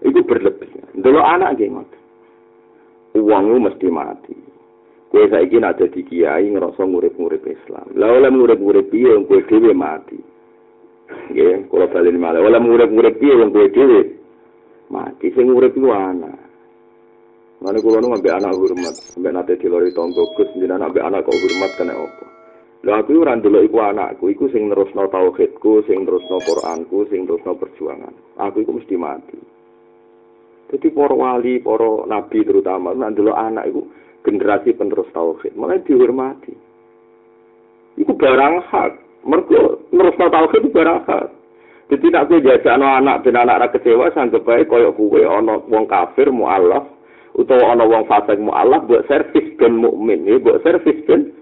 Iku berlebih. Delok anak nggih ngoten. Uangmu mesti mati. Kue saiki nak dadi kiai ngerasa ngurip-ngurip Islam. Lah oleh ngurip-ngurip piye wong kowe dhewe mati. Nggih, kula bali malah. Oleh ngurip-ngurip piye wong kowe dhewe mati sing ngurip iku anak. Mana kulo nu ambek anak hormat, ambek nate dilori tonggo Gus, jenengan ambek anak kok hormat kena apa? Lah aku ora ndelok iku anakku, iku sing nerusno tauhidku, sing nerusno Qur'anku, sing nerusno perjuangan. Aku iku mesti mati. Jadi para wali, para nabi terutama, nak ndelok anak iku generasi penerus tauhid, malah dihormati. Iku barang hak. Mergo nerusno tauhid itu barang hak. Jadi nak kowe jajakno anak ben anak ra kecewa sanggep bae koyo kowe ana wong kafir mualaf utawa ana wong fasik mualaf buat servis ben mukmin, buat servis ben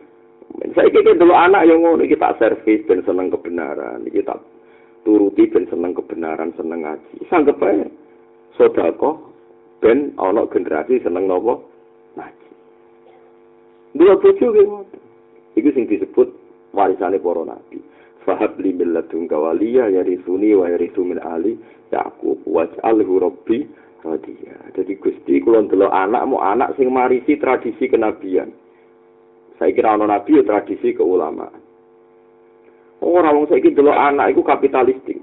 saya kira dulu anak yang ngono kita servis ben seneng kebenaran, kita turuti ben seneng kebenaran, seneng ngaji. Sanggep bae sodako ben ana generasi seneng nopo ngaji. Dua ki ngoten. Iku sing disebut warisane para nabi. Fahab li min ladunka waliya yarisuni wa yarisu min ali Yaqub waj'alhu rabbi radiya. Jadi Gusti ndelok anak mau anak sing marisi tradisi kenabian. Saya kira ana nabi ya tradisi keulamaan. Ora wong saiki delok anak iku kapitalistik.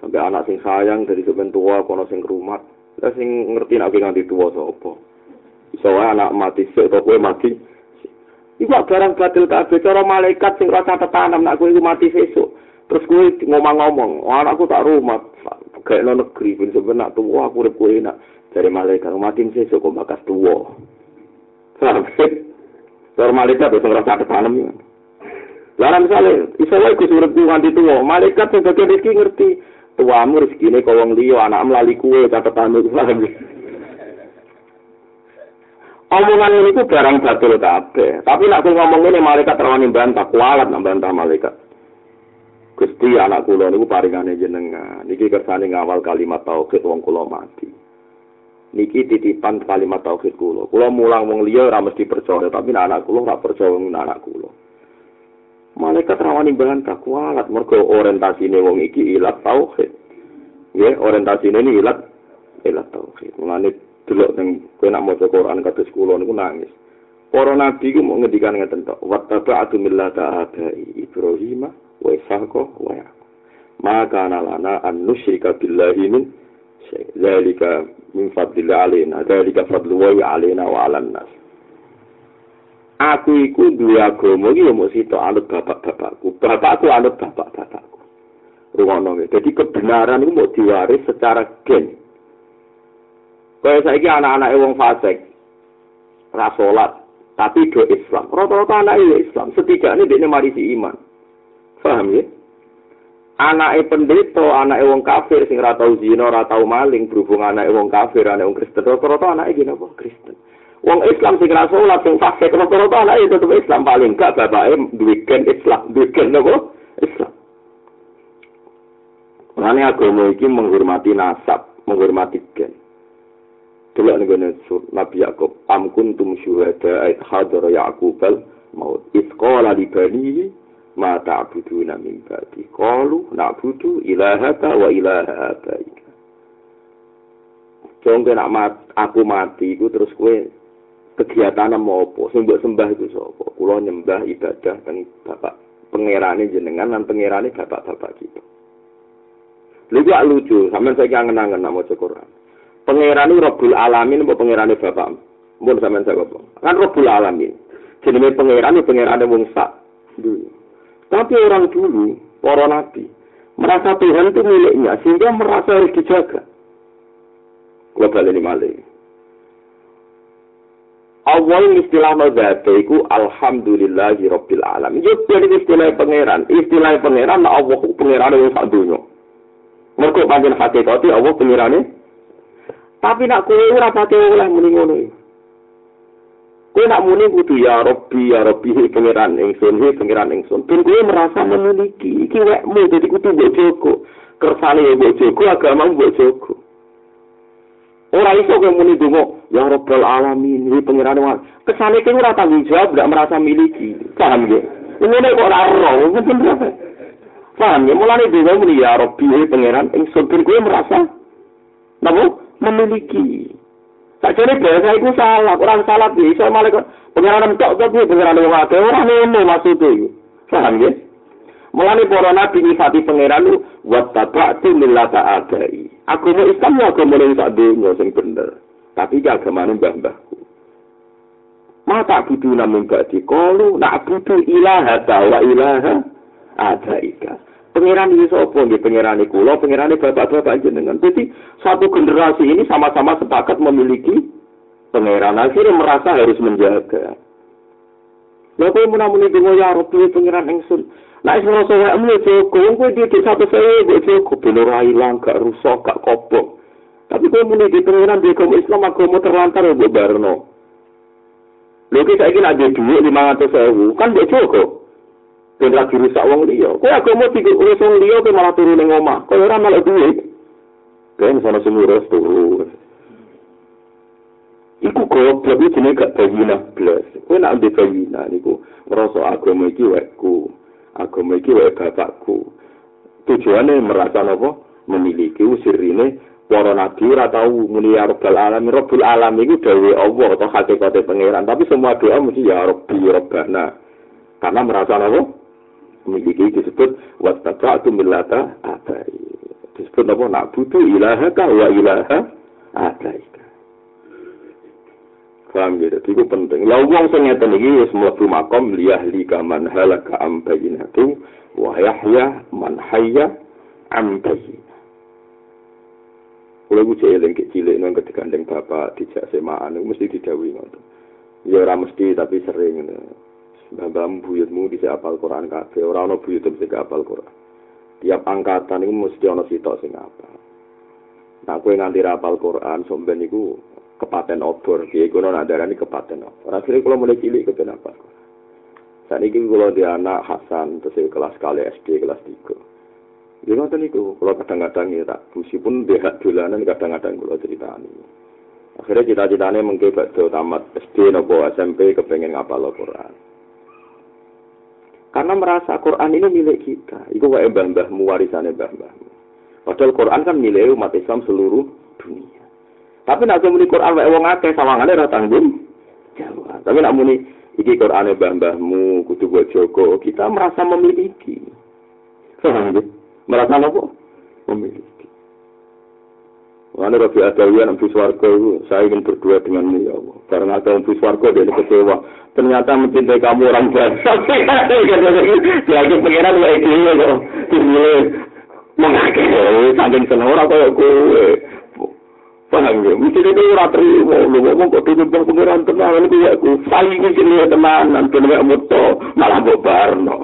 Sampai anak sing sayang dari sepen tua kono sing rumat. Lah sing ngerti nek nganti tua sapa. Iso wae anak mati sik to kowe mati. Iku barang batil kabeh cara malaikat sing rasa tetanam nek kowe iku mati sesuk. Terus kowe ngomong-ngomong, oh, anakku tak rumat, kayak no negeri, pun sebenarnya tua aku urip kowe enak. Dari malaikat mati sesuk kok bakas tua. Sampai malaikat wis rasa tetanam ya. Lah misalnya, iso wae Gus urip nganti malaikat sing bagian iki ngerti tuamu rezekine kok wong liya, anak melali kuwe catetane paham. Omongan ini ku barang batul kabeh. Tapi nak kowe ngomong ini malaikat rawani bantah, kualat nak bantah malaikat. Gusti anak kula niku paringane jenengan. Niki kersane ngawal kalimat tauhid wong kula mati. Niki titipan kalimat tauhid kula. Kula mulang wong liya ora mesti percaya, tapi anak kula ora percaya wong anak kula. Malaikat rawani bantah kualat mergo orientasine wong iki ilat tauhid. Ya, orientasine ini ilat ilat tauhid. Mulane delok ning kowe nak maca Quran kados kula niku nangis. Para nabi ku mau ngendikan ngeten tok, "Wattaba'tu millata abai Ibrahim wa Ishaq wa Yaqub." Maka lana an nusyrika billahi min Zalika min fadlillah alaina, zalika fadlu wa alaina wa 'alan nas. Aku iku duwe agama iki ya mung sitok anut bapak-bapakku. Bapakku anut bapak-bapakku. Rungono Jadi kebenaran itu mau diwaris secara gen. Kaya saiki anak-anak wong fasik. Ra salat, tapi do Islam. Rata-rata anak ya Islam, setidaknya dia marisi iman. Paham ya? Anake pendeta, anake wong kafir sing ora tau zina, ora tau maling, berhubung anake wong kafir, anake wong Kristen, rata-rata anake gini apa? Kristen. Wong Islam sing ra salat sing fasik, rata-rata anake tetep Islam paling gak bapake duwe gen Islam, duwe gen apa? Islam. Mulane agama iki menghormati nasab, menghormati gen. Delok ning Nabi Yakub, am kuntum syuhada ait hadara Yaqubal maut. Isqala li ma ta'buduna min ba'di. Qalu na'budu ilahaka wa ilaha abaika. Jongke nak mat, aku mati iku terus kowe kegiatan mau apa? Mbok sembah iku sapa? Kula nyembah ibadah teng Bapak pangerane jenengan lan pangerane bapak-bapak kita. Lha lucu, sampean saiki angen-angen nak maca Quran. pangeran ini Rabbul Alamin pangeran bapak mun sampean saya apa kan Rabbul Alamin jenenge pangeran ini pangeran wong sak dulu tapi orang dulu para nabi merasa Tuhan itu miliknya sehingga merasa harus dijaga balik ini malih Awal istilah mazhabe iku alhamdulillahi rabbil alamin. Yo jadi istilah pangeran, istilah pangeran Allah pangeran wong sak donya. Mergo pancen hakikate Allah pangerane Tapi nak kowe ora pate oleh muni ngono iki. Kowe nak muni kudu ya Rabbi ya Rabbi pangeran ingsun he pangeran ingsun. Ben kowe merasa memiliki iki wekmu dadi kudu mbok jogo. Kersane mbok jogo agama mbok jogo. Ora iso kowe muni donga ya Rabbal alamin he pangeran wa. Kesane kowe ora tanggung jawab gak merasa miliki. Paham ge? Ngene kok ora ero, bener Paham ya? Mulane dhewe muni ya Rabbi pangeran ingsun ben kowe merasa napa memiliki. Sakjane bahasa iku salah, orang salah bisa malah pengiran tok tapi pengiran wong akeh ora ngono maksud e. Paham ya? Mulane para nabi nyifati pangeran lu tabatu millata adai. Agama Islam ya agama ning sak donya sing bener. Tapi ki agama mbah-mbahku. Mata budu namun ba'di kalu nak budu ilaha wa ilaha adaika. Pangeran ini sapa nggih pangeran kula, pangeran bapak-bapak jenengan. Jadi satu generasi ini sama-sama sepakat memiliki pangeran. Akhirnya merasa harus menjaga. Lha kowe menamuni donga ya Rabbi pangeran ingsun. Nek wis ngrasa wae mule cukup, kowe di satu saya kok cukup ben ora ilang, gak rusak, gak kobok. Tapi kowe muni di pangeran di agama Islam agama terlantar ya Barno. Lho ki saiki nek dhuwit 500.000, kan mbok cukup. Ben lagi rusak wong liya. Kowe agama tiga urus wong liya kowe malah turu ning omah. Kowe ora malah duit. Kowe sono sing urus turu. Iku kok tapi jenenge gak bayina blas. Kowe nak ndek bayina niku ngrasa agama iki wekku. Agama iki wek bapakku. Tujuane merasa napa? Memiliki usirine para nabi ora tau muni ya rabbal alamin. Rabbul alamin iku Allah atau hakikate pangeran. Tapi semua doa mesti ya rabbi rabbana. Karena merasa napa? Memiliki disebut wattaba'tu millata abai. Disebut apa? Nak butuh ilaha ka wa ilaha abai. Paham gitu, itu penting. Lah wong sing ngeten iki wis mlebu makom liyahli kaman halaka am bayinatu wa yahya man hayya am bayinah. Kulo ku cilik cilik nang ketika bapak dijak semaan mesti didhawuhi ngoten. Ya ora mesti tapi sering. Mbah buyutmu di apal Quran kabeh, ora ana buyut sing apal Quran. Tiap angkatan iku mesti ana sitok sing apal. Nah, kowe nganti apal Quran, somben iku kepaten obor, kiye kono nak darani kepaten obor. Akhire kula mulai cilik kepen apal Quran. Saat ini kalau di anak Hasan, terus kelas kali SD, kelas 3. Ya ngoten niku, kalau kadang-kadang ya tak, meskipun dia dolanan kadang-kadang kalau ceritani. Akhirnya cita-citanya mungkin bakso tamat SD nopo SMP kepengen ngapal Quran. Karena merasa Quran ini milik kita. Itu wae mbah-mbahmu warisannya mbah-mbahmu. Padahal Quran kan milik umat Islam seluruh dunia. Tapi nak muni Quran wae wong akeh sawangane ora tanggung jawab. Tapi nak muni iki Quran mbah-mbahmu kudu buat Joko, kita merasa memiliki. Merasa apa? Memiliki. Mana Rabi Adawiya Nabi Swargo itu, saya ingin berdua denganmu ya Allah. Karena ada Nabi Swargo dia kecewa. Ternyata mencintai kamu orang biasa. Lagi pengiran lu eklinya kok. Ini mengakhiri, saking senang orang kayak gue. Paham ya? Mesti itu ora terima. Lu ngomong kok tutup bang pengiran tenang. Ini kayak gue. Saling ingin teman. Nanti nggak muto. Malah bobarno.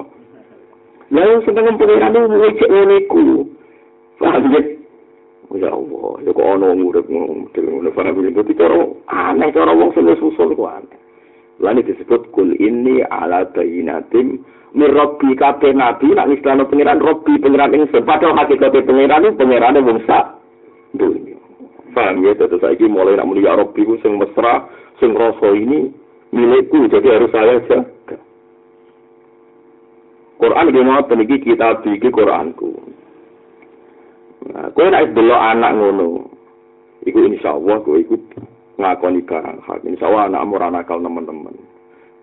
Ya, senang pengiran itu mau cek ngeniku. Paham ya? Ya Allah, ya kok ana wong urip ngono paham ya dadi cara aneh cara wong sing susul kok aneh. Lan disebut kul ini ala bayinatim mir rabbi kabeh nabi nak istilah pangeran rabbi pangeran ing padahal hakikat pangeran itu pangeran wong sak dunya. Paham ya terus saiki mulai nak muni ya rabbi ku sing mesra sing rasa ini milikku jadi harus saya jaga. Quran gimana peniki kitab iki Quranku. Nah, kowe nek delok anak ngono, iku insyaallah kowe iku ngakoni barang hak. Insyaallah anak ora nakal teman-teman.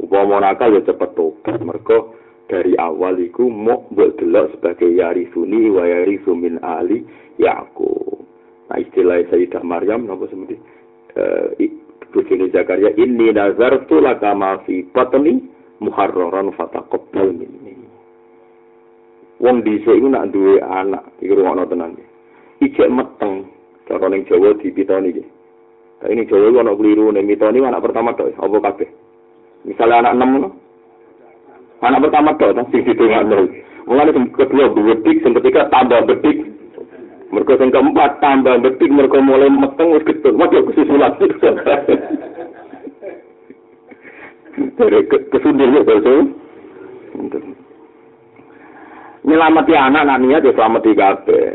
Upama nakal ya cepet tobat mergo dari awal iku mau mbok delok sebagai yarisuni wa yarisu min ali Yakub. Nah istilah Sayyidah Maryam napa sebuti? Eh bojone Zakaria inni nazartu laka ma fi batni muharraran fataqabbal minni. Wong dhisik iku nak duwe anak, iki rumono tenan. Ijek meteng, cara ning Jawa dipitoni iki. Tapi ini Jawa iku ana kliru ning mitoni anak pertama tok, apa kabeh? Misalnya anak 6 ngono. Anak pertama tok sing ditengokno. Mulane sing kedua betik, sing ketiga tambah betik. Mereka sing keempat tambah betik, mereka mulai meteng wis getut. Waduh kesusulan. Dari kesundir ya, nyelamati anak anak niat ya selamati kabeh.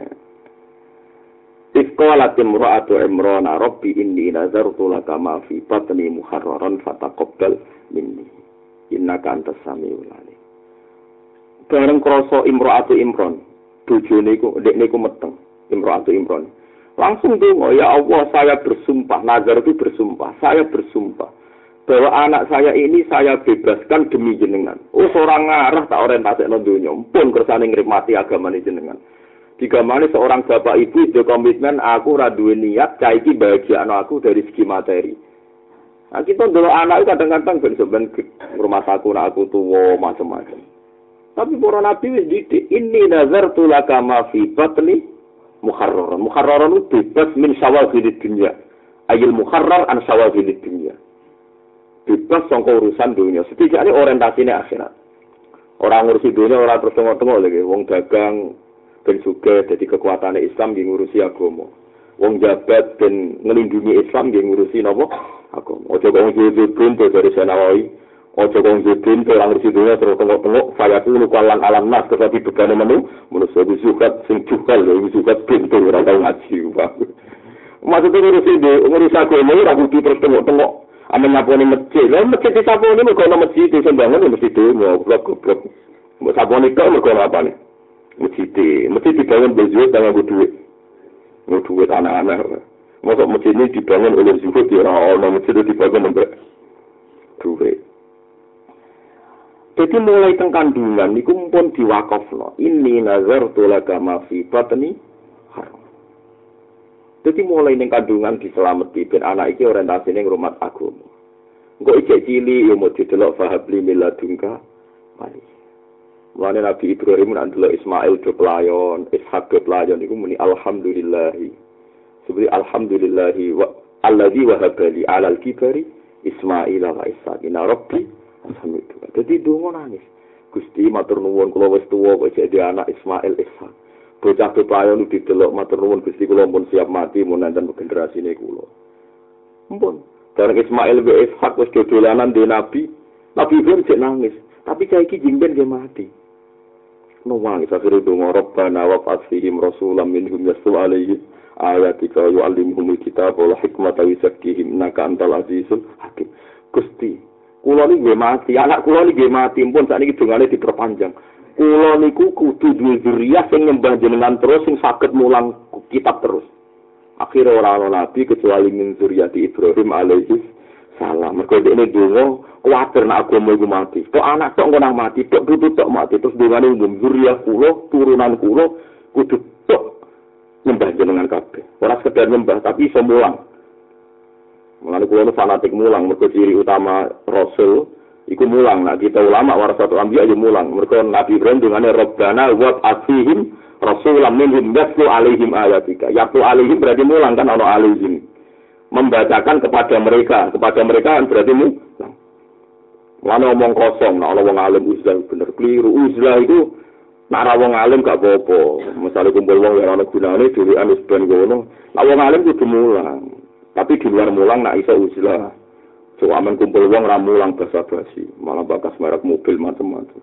Iskola timro'atu imrona robbi inni nazartu laka ma fi batni muharraran fataqabbal minni. Innaka antas samiul alim. Bareng krasa imro'atu imron. bojone iku ndekne iku meteng Imran atau Imran. Langsung dongo, ya Allah saya bersumpah, nazar itu bersumpah, saya bersumpah bahwa anak saya ini saya bebaskan demi jenengan. Oh seorang ngarah tak orientasi no dunia, pun kersane ngrikmati agama ini jenengan. Jika mana seorang bapak ibu itu komitmen aku raduin niat caiki bahagia anak aku dari segi materi. Nah, kita dulu anak itu kadang-kadang ben rumah saku nak aku tua macam-macam. Tapi para nabi wis ini nazar tulaka ma fi batni muharrar. Muharrar itu bebas min syawagil dunia. Ayil muharrar an syawagil dunia. Bebas sangka urusan dunia. Setidaknya orientasinya akhirat. Orang ngurusi dunia, orang terus tengok-tengok lagi. Wong dagang, ben suge, jadi kekuatan Islam yang ngurusi agama. Wong jabat ben ngelindungi Islam yang ngurusi nopo agama. Ojo kong jebun dari Senawawi. Ojo kong ke orang dunia terus tengok-tengok saya tuh kalan alam nas tetapi begane menu menurut saya sukat sing cukal ya sukat pintu orang tahu ngaji maksudnya ngurus ini ngurus aku ini aku terus tengok-tengok ame nyapone masjid. Lho masjid disaponi mergo ana masjid di sembangan mesti dhewe. Goblok goblok. Mbok sapone kok mergo ana apa nih? Masjid e. masjid dibangun mbok dhewe tanggung dhuwit mbok dhuwit anak-anak Masuk masjid ini dibangun oleh zuhud di orang orang masjid itu dibangun oleh Dure. Jadi mulai tengkandungan, niku pun diwakaf. Ini nazar tulaga mafi batani Jadi mulai ning kandungan diselameti ben anak iki orientasine ngrumat agama. Engko ijek cili yo mau didelok fahabli miladungka wali. Mulane Nabi Ibrahim nak delok Ismail do pelayon, Ishak do pelayon niku muni alhamdulillah. Seperti alhamdulillah wa alladzi wahabali alal kibari Ismail wa Ishak. Inna rabbi Alhamdulillah. Jadi dungo nangis. Gusti matur nuwun kula wis tuwa kok jadi anak Ismail Ishak. Bocah bepayo nu didelok matur nuwun Gusti kula pun siap mati mun nanten generasine kula. Mumpun. Bareng Ismail be Ishak wis dodolanan di Nabi. Nabi Ibrahim cek nangis. Tapi saiki jingben dia mati. Nuwang akhirnya dungo Rabbana wa fasihim rasulam minhum yasu alaihi ayatika yu'allimuhumul kitab wal hikmata yusakkihim naka antal azizul hakim. Gusti, Kulo ini gue mati, anak kulo ini gue mati, pun saat ini dungane diperpanjang. Kulo niku kudu duwe zuriyah sing nyembah jenengan terus sing saged mulang kitab terus. Akhirnya orang nabi kecuali min zuriyati Ibrahim alaihi salam. Mereka ini dungo kuatir nak agama iku mati. Tok anak tok ngono mati, tok putu tok mati terus dungane ngum zuriyah kulo, turunan kulo kudu tok nyembah jenengan kabeh. Ora sekedar nyembah tapi iso mulang. Mengenai kulo fanatik mulang, mereka ciri utama Rasul, iku mulang. Nah kita ulama satu ambil aja mulang. Mereka Nabi Ibrahim dengan Rabbana wa asihim Rasulam minhum yatlu alaihim ayatika. Yatlu alaihim berarti mulang kan ono alaihim. Membacakan kepada mereka, kepada mereka kan berarti mulang. Mana omong kosong, nah ono wong alim uzlah bener keliru. Uzlah itu nak wong alim gak apa-apa. Misalnya kumpul wong yang ana gunane dhewean wis ben ngono. Nak wong alim kudu mulang. Tapi di luar mulang nak iso uzlah. So aman kumpul wong ra mulang basa-basi, malah bakas merek mobil macam-macam.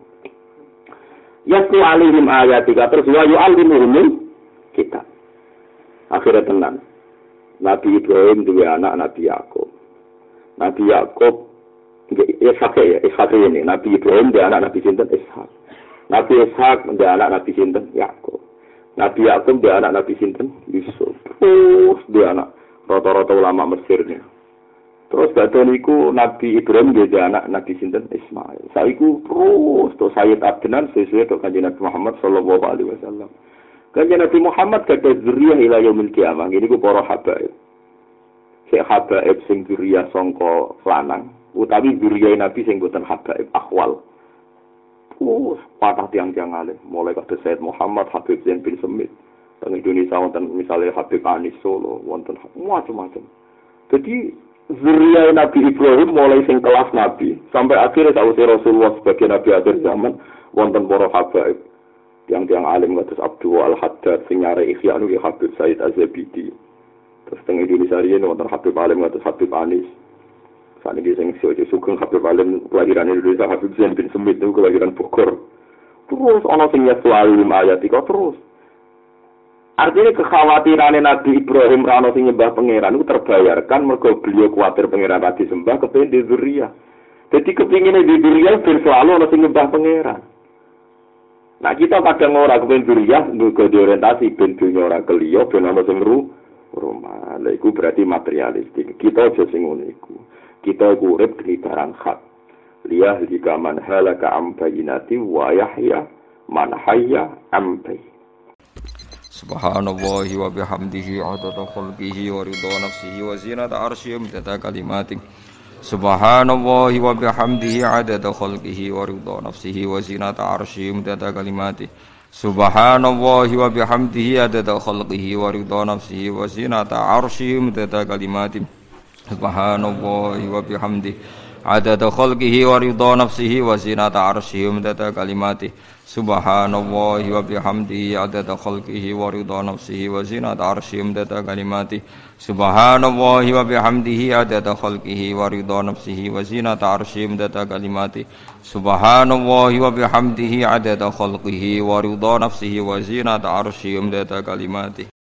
Yasku alihim ayatika terus wa yu'allimuhum kita. Akhirnya tenang. Nabi Ibrahim dua anak Nabi Yakub. Nabi Yakub Ishak ya, Ishak ini. Nabi Ibrahim dia anak Nabi Sinten Ishak. Nabi Ishak dia anak Nabi Sinten Yakub. Nabi Yakub dia anak Nabi Sinten Yusuf. Terus dia anak rata-rata ulama Mesir nih. Terus badhe niku Nabi Ibrahim dia anak Nabi sinten Ismail. Saiku terus to Sayyid Adnan sesuai to kanjeng Nabi Muhammad sallallahu alaihi wasallam. Kanjeng Nabi Muhammad kada zuriyah ila yaumil kiamah. Ini ku para habaib. Sik habaib sing zuriyah sangka lanang, utawi zuriyah Nabi sing boten habaib akhwal. Terus patah tiang-tiang alim, mulai kata Sayyid Muhammad Habib Zain bin Semit. Teng Indonesia wonten misalnya Habib Anis Solo, wonten macam-macam. Jadi zuriya Nabi Ibrahim mulai sing kelas Nabi sampai akhirnya tahu Rasulullah sebagai Nabi akhir zaman wonten para habaib yang tiang alim ngatus Abdul Al Haddad sing nyare ikhya anu Habib Said Azabidi. Terus teng Indonesia ini wonten Habib alim ngatus Habib Anis. Saat ini sing si Sugeng Habib alim kelahiran Indonesia Habib Zain bin Semit itu kelahiran Bogor. Terus ana sing nyetu alim ayat terus. Artinya kekhawatiran Nabi Ibrahim rano sing nyembah pangeran itu terbayarkan mergo beliau khawatir pangeran tadi sembah kepengen di Zuria. Jadi kepingin di Zuria ben selalu ana sing nyembah pangeran. Nah kita kadang ora kepen duriyah nggo diorientasi ben dunya ora keliyo ben ana sing ru rumah. Lha iku berarti materialistik. Kita aja sing ngono iku. Kita iku urip di barang hak. Liyah jika man halaka am bayinati wa yahya man hayya am Subhanallahi wa bihamdihi adada khalqihi wa ridha nafsihi wa zinata arsyihi wa kalimatih Subhanallahi wa bihamdihi adada khalqihi wa ridha nafsihi wa zinata arsyihi mudada kalimati. Subhanallahi wa bihamdihi adada khalqihi wa ridha nafsihi wa zinata arsyihi mudada kalimati. Subhanallahi wa bihamdihi adada khalqihi wa ridha nafsihi wa zinata arsyihi mudada kalimati Subhanallahi wa bihamdihi adada khalqihi wa ridha nafsihi wa zinata arsyihi mudada kalimati Subhanallahi wa bihamdihi adada khalqihi wa ridha nafsihi wa zinata arsyihi mudada kalimati Subhanallahi wa bihamdihi adada khalqihi